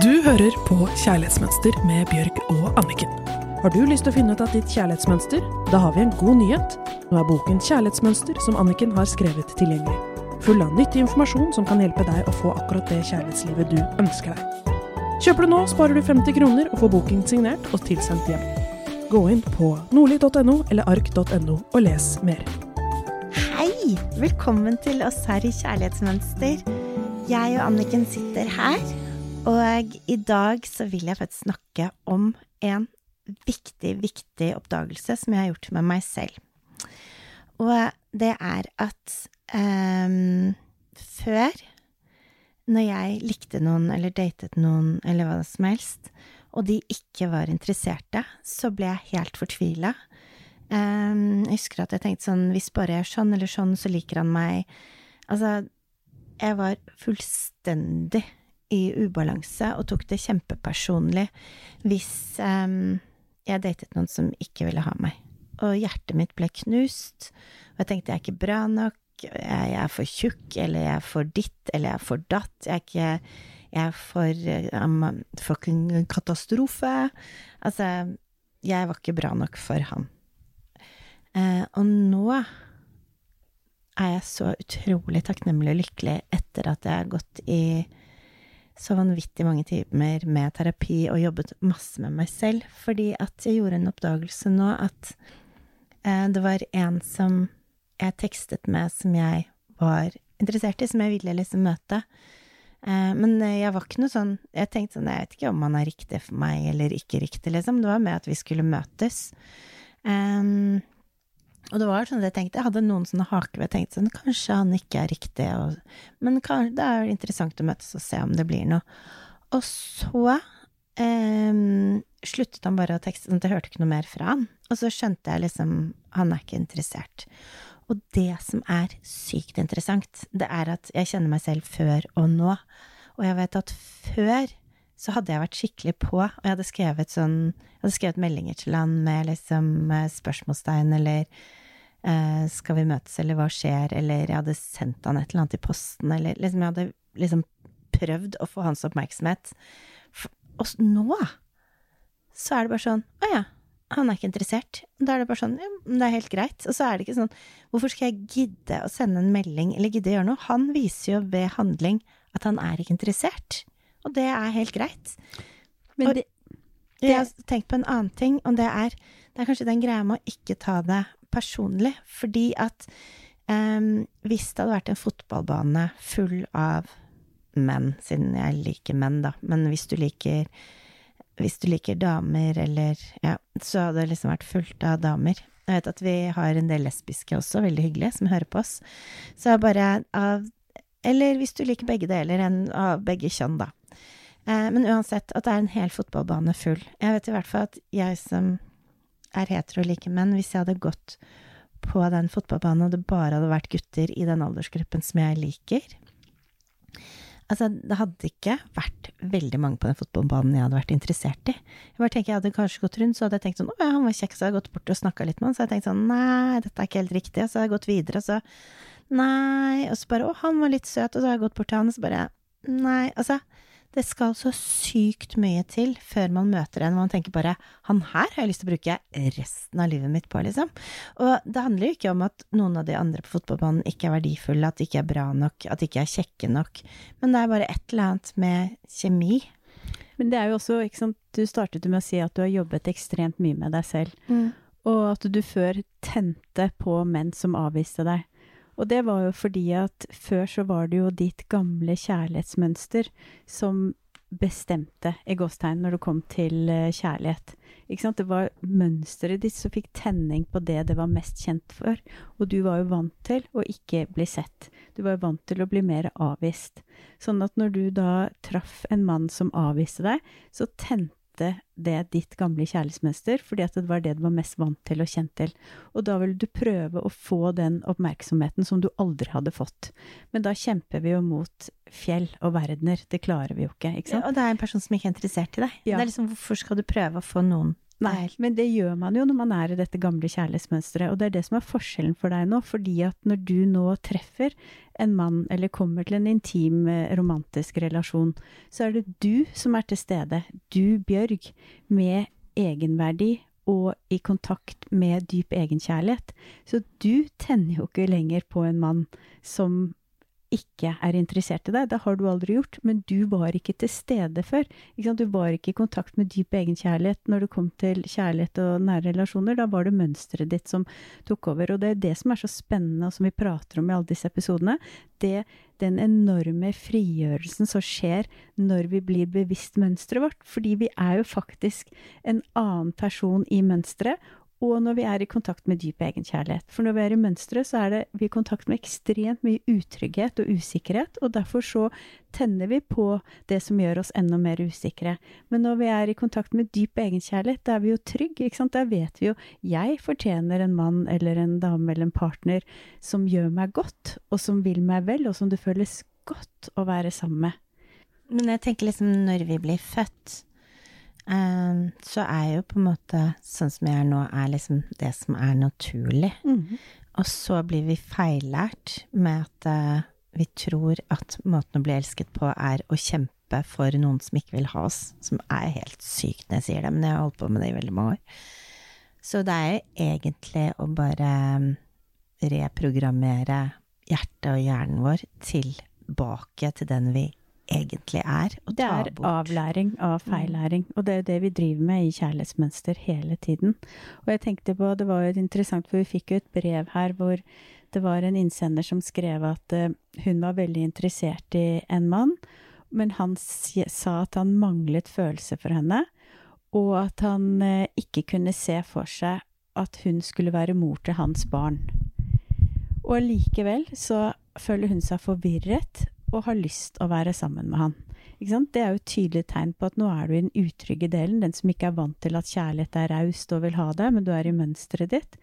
Du hører på Kjærlighetsmønster med Bjørg og Anniken. Har du lyst til å finne ut av ditt kjærlighetsmønster? Da har vi en god nyhet. Nå er boken Kjærlighetsmønster som Anniken har skrevet tilgjengelig. Full av nyttig informasjon som kan hjelpe deg å få akkurat det kjærlighetslivet du ønsker deg. Kjøper du nå, sparer du 50 kroner og får boken signert og tilsendt hjem. Gå inn på nordli.no eller ark.no og les mer. Hei! Velkommen til oss her i Kjærlighetsmønster. Jeg og Anniken sitter her, og i dag så vil jeg faktisk snakke om en viktig, viktig oppdagelse som jeg har gjort med meg selv. Og det er at um, før, når jeg likte noen eller datet noen eller hva som helst, og de ikke var interesserte, så ble jeg helt fortvila. Um, jeg husker at jeg tenkte sånn, hvis bare jeg er sånn eller sånn, så liker han meg. Altså, jeg var fullstendig i ubalanse og tok det kjempepersonlig hvis um, jeg datet noen som ikke ville ha meg. Og hjertet mitt ble knust, og jeg tenkte jeg er ikke bra nok, jeg, er for tjukk, eller jeg er for ditt, eller jeg er for datt, jeg er ikke jeg er for um, fucking katastrofe. Altså, jeg var ikke bra nok for han. Uh, og nå er jeg så utrolig takknemlig og lykkelig etter at jeg har gått i så vanvittig mange timer med terapi og jobbet masse med meg selv, fordi at jeg gjorde en oppdagelse nå at eh, det var en som jeg tekstet med som jeg var interessert i, som jeg ville liksom møte. Eh, men jeg var ikke noe sånn Jeg tenkte sånn, jeg vet ikke om han er riktig for meg eller ikke riktig, liksom. Det var med at vi skulle møtes. Um, og det var sånn at jeg tenkte, jeg hadde noen sånne haker ved jeg tenkte sånn, kanskje han ikke er riktig, og, men kan, det er interessant å møtes og se om det blir noe. Og så eh, sluttet han bare å tekste, sånn at jeg hørte ikke noe mer fra han. Og så skjønte jeg liksom, han er ikke interessert. Og det som er sykt interessant, det er at jeg kjenner meg selv før og nå. Og jeg vet at før så hadde jeg vært skikkelig på, og jeg hadde skrevet sånn Jeg hadde skrevet meldinger til han med liksom spørsmålstegn eller eh, Skal vi møtes, eller hva skjer, eller jeg hadde sendt han et eller annet i posten, eller liksom Jeg hadde liksom prøvd å få hans oppmerksomhet. Og nå så er det bare sånn Å ja, han er ikke interessert. Da er det bare sånn Ja, det er helt greit. Og så er det ikke sånn Hvorfor skal jeg gidde å sende en melding, eller gidde å gjøre noe? Han viser jo ved handling at han er ikke interessert. Og det er helt greit. Men det, det, jeg har tenkt på en annen ting, og det er Det er kanskje den greia med å ikke ta det personlig. Fordi at um, hvis det hadde vært en fotballbane full av menn, siden jeg liker menn, da, men hvis du liker hvis du liker damer, eller ja, så hadde det liksom vært fullt av damer. Jeg vet at vi har en del lesbiske også, veldig hyggelige, som hører på oss. Så bare av Eller hvis du liker begge deler, en av begge kjønn, da. Eh, men uansett, at det er en hel fotballbane full. Jeg vet i hvert fall at jeg som er hetero like menn, hvis jeg hadde gått på den fotballbanen og det bare hadde vært gutter i den aldersgruppen som jeg liker Altså, det hadde ikke vært veldig mange på den fotballbanen jeg hadde vært interessert i. Jeg bare tenker, jeg hadde kanskje gått rundt, så hadde jeg tenkt sånn, å ja, han var kjekk, så hadde jeg gått bort og snakka litt med han, så hadde jeg tenkt sånn, nei, dette er ikke helt riktig, og så hadde jeg gått videre, og så, nei, og så bare, å, han var litt søt, og så hadde jeg gått bort til han, og så bare, nei, altså, det skal så sykt mye til før man møter en og man tenker bare 'han her har jeg lyst til å bruke resten av livet mitt på', liksom. Og det handler jo ikke om at noen av de andre på fotballbanen ikke er verdifulle, at de ikke er bra nok, at de ikke er kjekke nok, men det er bare et eller annet med kjemi. Men det er jo også, ikke sant, du startet med å si at du har jobbet ekstremt mye med deg selv, mm. og at du før tente på menn som avviste deg. Og det var jo fordi at før så var det jo ditt gamle kjærlighetsmønster som bestemte i gåstegn når det kom til uh, kjærlighet. Det var mønsteret ditt som fikk tenning på det det var mest kjent for. Og du var jo vant til å ikke bli sett. Du var jo vant til å bli mer avvist. Sånn at når du da traff en mann som avviste deg, så tente viste det ditt gamle kjærlighetsmønster, fordi at det var det du var mest vant til og kjent til. Og da vil du prøve å få den oppmerksomheten som du aldri hadde fått. Men da kjemper vi jo mot fjell og verdener. Det klarer vi jo ikke, ikke sant? Ja, og det er en person som ikke er interessert i deg. Ja. Det er liksom, hvorfor skal du prøve å få noen Nei, men det gjør man jo når man er i dette gamle kjærlighetsmønsteret. Og det er det som er forskjellen for deg nå. Fordi at når du nå treffer en mann, eller kommer til en intim, eh, romantisk relasjon, så er det du som er til stede. Du, Bjørg, med egenverdi og i kontakt med dyp egenkjærlighet. Så du tenner jo ikke lenger på en mann som ikke er interessert i deg. Det har du aldri gjort, men du var ikke til stede før. Du var ikke i kontakt med dyp egenkjærlighet når det kom til kjærlighet og nære relasjoner. Da var det mønsteret ditt som tok over. Og det er det som er så spennende, og som vi prater om i alle disse episodene. Det, den enorme frigjørelsen som skjer når vi blir bevisst mønsteret vårt. Fordi vi er jo faktisk en annen person i mønsteret, og når vi er i kontakt med dyp egenkjærlighet. For når vi er i mønsteret, så er det vi er i kontakt med ekstremt mye utrygghet og usikkerhet, og derfor så tenner vi på det som gjør oss enda mer usikre. Men når vi er i kontakt med dyp egenkjærlighet, da er vi jo trygge, ikke sant. Da vet vi jo jeg fortjener en mann eller en dame eller en partner som gjør meg godt, og som vil meg vel, og som det føles godt å være sammen med. Men jeg tenker liksom når vi blir født så er jo på en måte sånn som jeg er nå, er liksom det som er naturlig. Mm. Og så blir vi feillært med at uh, vi tror at måten å bli elsket på er å kjempe for noen som ikke vil ha oss, som er helt sykt når jeg sier det, men jeg har holdt på med det i veldig mange år. Så det er jo egentlig å bare ehm, reprogrammere hjertet og hjernen vår tilbake til den vi egentlig er bort. Det er avlæring av mm. feillæring, og det er jo det vi driver med i kjærlighetsmønster hele tiden. Og jeg tenkte på, det var jo interessant, for vi fikk jo et brev her hvor det var en innsender som skrev at uh, hun var veldig interessert i en mann, men han sa at han manglet følelse for henne, og at han uh, ikke kunne se for seg at hun skulle være mor til hans barn. Og likevel så føler hun seg forvirret og har lyst å være sammen med han. Det er jo et tydelig tegn på at nå er du i den utrygge delen, den som ikke er vant til at kjærlighet er raust og vil ha deg, men du er i mønsteret ditt.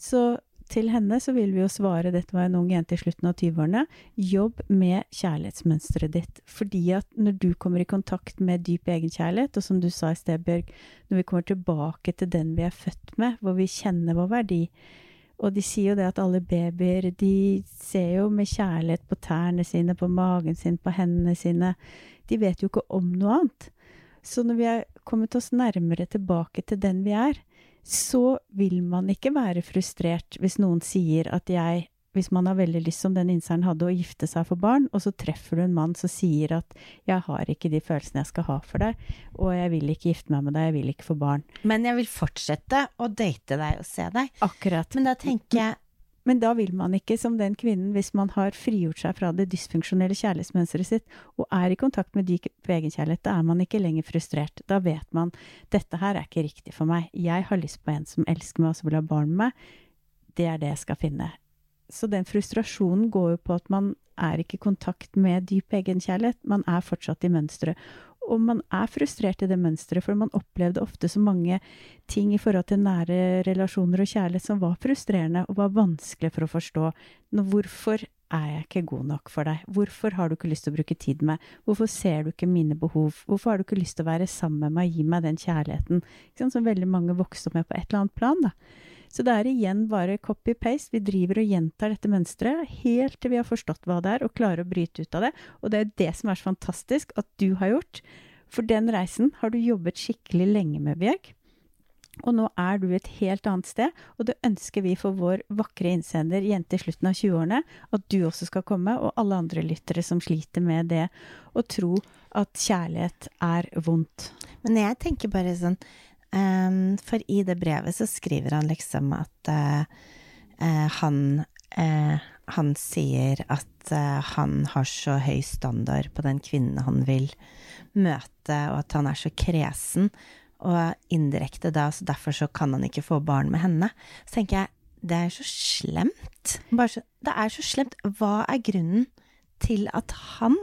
Så til henne så vil vi jo svare, dette var en ung jente i slutten av 20-årene, jobb med kjærlighetsmønsteret ditt. Fordi at når du kommer i kontakt med dyp egenkjærlighet, og som du sa i sted, Bjørg, når vi kommer tilbake til den vi er født med, hvor vi kjenner vår verdi, og de sier jo det at alle babyer, de ser jo med kjærlighet på tærne sine, på magen sin, på hendene sine. De vet jo ikke om noe annet. Så når vi er kommet oss nærmere tilbake til den vi er, så vil man ikke være frustrert hvis noen sier at jeg hvis man har veldig lyst, som den innseren hadde, å gifte seg for barn, og så treffer du en mann som sier at 'jeg har ikke de følelsene jeg skal ha for deg', og 'jeg vil ikke gifte meg med deg, jeg vil ikke få barn'. Men jeg vil fortsette å date deg og se deg. Akkurat. Men da tenker jeg men da vil man ikke, som den kvinnen, hvis man har frigjort seg fra det dysfunksjonelle kjærlighetsmønsteret sitt, og er i kontakt med dyp egenkjærlighet, da er man ikke lenger frustrert. Da vet man dette her er ikke riktig for meg. Jeg har lyst på en som elsker meg og som vil ha barn med meg. Det er det jeg skal finne. Så den frustrasjonen går jo på at man er ikke i kontakt med dyp egenkjærlighet. Man er fortsatt i mønsteret. Og man er frustrert i det mønsteret, for man opplevde ofte så mange ting i forhold til nære relasjoner og kjærlighet som var frustrerende og var vanskelig for å forstå. Nå, hvorfor er jeg ikke god nok for deg? Hvorfor har du ikke lyst til å bruke tid med? Hvorfor ser du ikke mine behov? Hvorfor har du ikke lyst til å være sammen med meg og gi meg den kjærligheten? Som veldig mange vokste opp med på et eller annet plan. da. Så det er igjen bare copy-paste. Vi driver og gjentar dette mønsteret helt til vi har forstått hva det er, og klarer å bryte ut av det. Og det er det som er så fantastisk at du har gjort. For den reisen har du jobbet skikkelig lenge med, Bjørg. Og nå er du et helt annet sted, og det ønsker vi for vår vakre innsender, jente i slutten av 20-årene, at du også skal komme, og alle andre lyttere som sliter med det, og tro at kjærlighet er vondt. Men jeg tenker bare sånn for i det brevet så skriver han liksom at uh, uh, han uh, Han sier at han har så høy standard på den kvinnen han vil møte, og at han er så kresen, og indirekte da, så derfor så kan han ikke få barn med henne. Så tenker jeg, det er så slemt. Så, det er så slemt. Hva er grunnen til at han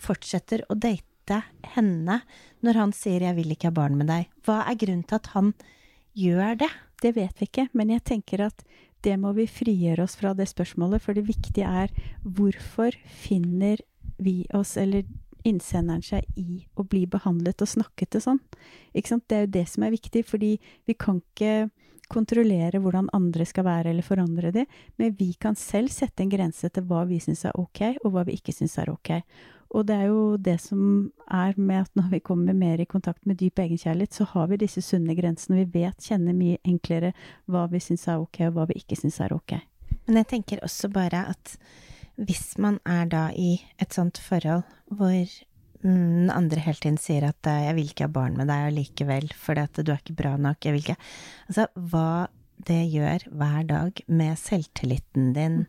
fortsetter å date møte henne når han sier 'jeg vil ikke ha barn med deg'? Hva er grunnen til at han gjør det? Det vet vi ikke, men jeg tenker at det må vi frigjøre oss fra det spørsmålet, for det viktige er hvorfor finner vi oss, eller innsenderen seg i å bli behandlet og snakket til sånn. Ikke sant? Det er jo det som er viktig, fordi vi kan ikke kontrollere hvordan andre skal være eller forandre de, men vi kan selv sette en grense til hva vi syns er ok, og hva vi ikke syns er ok. Og det er jo det som er med at når vi kommer mer i kontakt med dyp egenkjærlighet, så har vi disse sunne grensene. Vi vet, kjenner mye enklere hva vi syns er ok, og hva vi ikke syns er ok. Men jeg tenker også bare at hvis man er da i et sånt forhold hvor den andre hele tiden sier at eh, 'jeg vil ikke ha barn med deg allikevel, at du er ikke bra nok', jeg vil ikke Altså, hva det gjør hver dag med selvtilliten din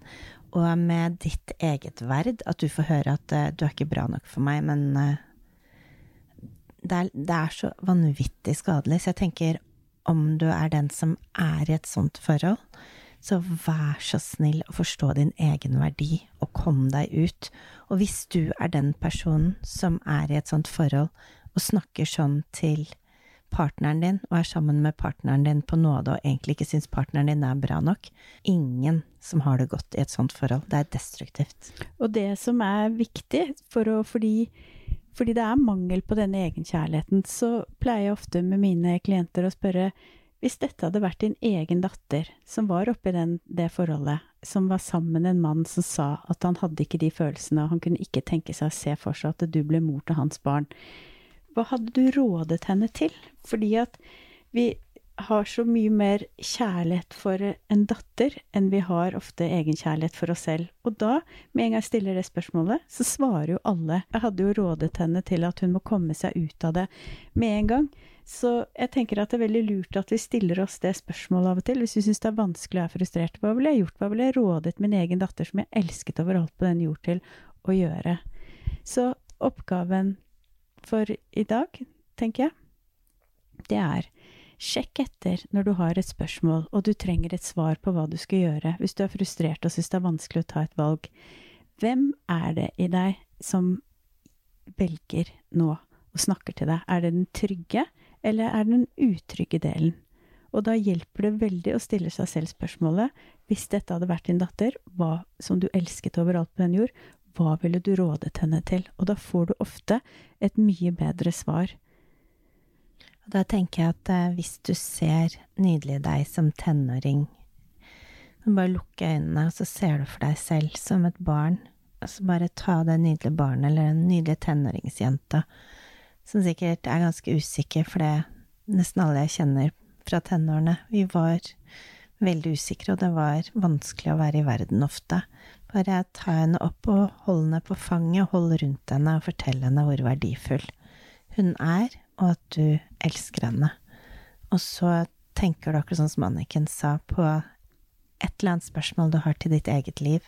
og med ditt eget verd, at du får høre at uh, du er ikke bra nok for meg, men uh, det, er, det, er, så vanvittig skadelig. Så jeg tenker, om du er den som er i et sånt forhold, så vær så snill å forstå din egen verdi og kom deg ut. Og hvis du er den personen som er i et sånt forhold og snakker sånn til partneren din, og er sammen med partneren din på nåde og egentlig ikke syns partneren din er bra nok Ingen som har det godt i et sånt forhold. Det er destruktivt. Og det som er viktig, for å, fordi, fordi det er mangel på denne egenkjærligheten, så pleier jeg ofte med mine klienter å spørre hvis dette hadde vært din egen datter som var oppi den, det forholdet, som var sammen med en mann som sa at han hadde ikke de følelsene, og han kunne ikke tenke seg å se for seg at du ble mor til hans barn, hva hadde du rådet henne til? Fordi at vi har så mye mer kjærlighet for en datter enn vi har ofte egenkjærlighet for oss selv. Og da, med en gang jeg stiller det spørsmålet, så svarer jo alle. Jeg hadde jo rådet henne til at hun må komme seg ut av det med en gang. Så jeg tenker at det er veldig lurt at vi stiller oss det spørsmålet av og til. Hvis vi syns det er vanskelig og er frustrert, hva ville jeg gjort? Hva ville jeg rådet min egen datter, som jeg elsket overalt på den jord, til å gjøre? Så oppgaven for i dag, tenker jeg, det er sjekk etter når du har et spørsmål og du trenger et svar på hva du skal gjøre, hvis du er frustrert og syns det er vanskelig å ta et valg. Hvem er det i deg som velger nå og snakker til deg? Er det den trygge, eller er det den utrygge delen? Og da hjelper det veldig å stille seg selv spørsmålet hvis dette hadde vært din datter, hva som du elsket overalt på den jord, hva ville du rådet henne til? Og da får du ofte et mye bedre svar. Og da tenker jeg at eh, hvis du ser nydelig deg som tenåring, bare lukke øynene, og så ser du for deg selv som et barn. Altså bare ta det nydelige barnet eller den nydelige tenåringsjenta som sikkert er ganske usikker, for det nesten alle jeg kjenner fra tenårene, vi var veldig usikre, og det var vanskelig å være i verden ofte. Bare ta henne opp og hold henne på fanget, hold rundt henne og fortell henne hvor verdifull hun er, og at du elsker henne. Og så tenker du akkurat sånn som Anniken sa, på et eller annet spørsmål du har til ditt eget liv,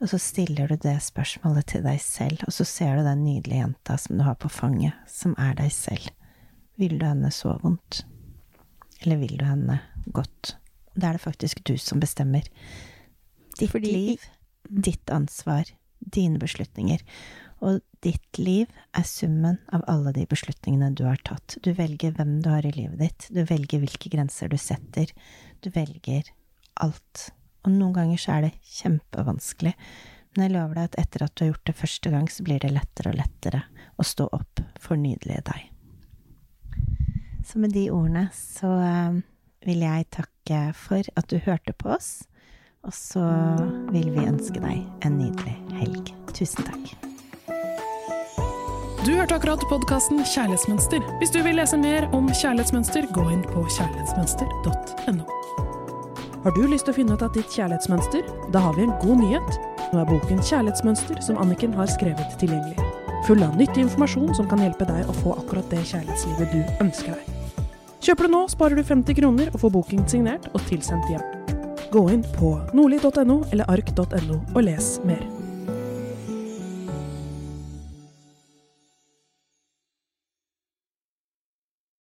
og så stiller du det spørsmålet til deg selv, og så ser du den nydelige jenta som du har på fanget, som er deg selv. Vil du henne så vondt? Eller vil du henne godt? Da er det faktisk du som bestemmer. Ditt Fordi... liv, ditt ansvar, dine beslutninger. Og ditt liv er summen av alle de beslutningene du har tatt. Du velger hvem du har i livet ditt, du velger hvilke grenser du setter, du velger alt. Og noen ganger så er det kjempevanskelig, men jeg lover deg at etter at du har gjort det første gang, så blir det lettere og lettere å stå opp for nydelige deg. Så med de ordene så eh, vil jeg takke for at du hørte på oss, og så vil vi ønske deg en nydelig helg. Tusen takk. Du hørte akkurat podkasten Kjærlighetsmønster. Hvis du vil lese mer om kjærlighetsmønster, gå inn på kjærlighetsmønster.no. Har du lyst til å finne ut av ditt kjærlighetsmønster? Da har vi en god nyhet. Nå er boken 'Kjærlighetsmønster' som Anniken har skrevet, tilgjengelig. Full av nyttig informasjon som kan hjelpe deg å få akkurat det kjærlighetslivet du ønsker deg. Kjøper du nå, sparer du 50 kroner og får boken signert og tilsendt hjem. Gå inn på nordli.no eller ark.no og les mer.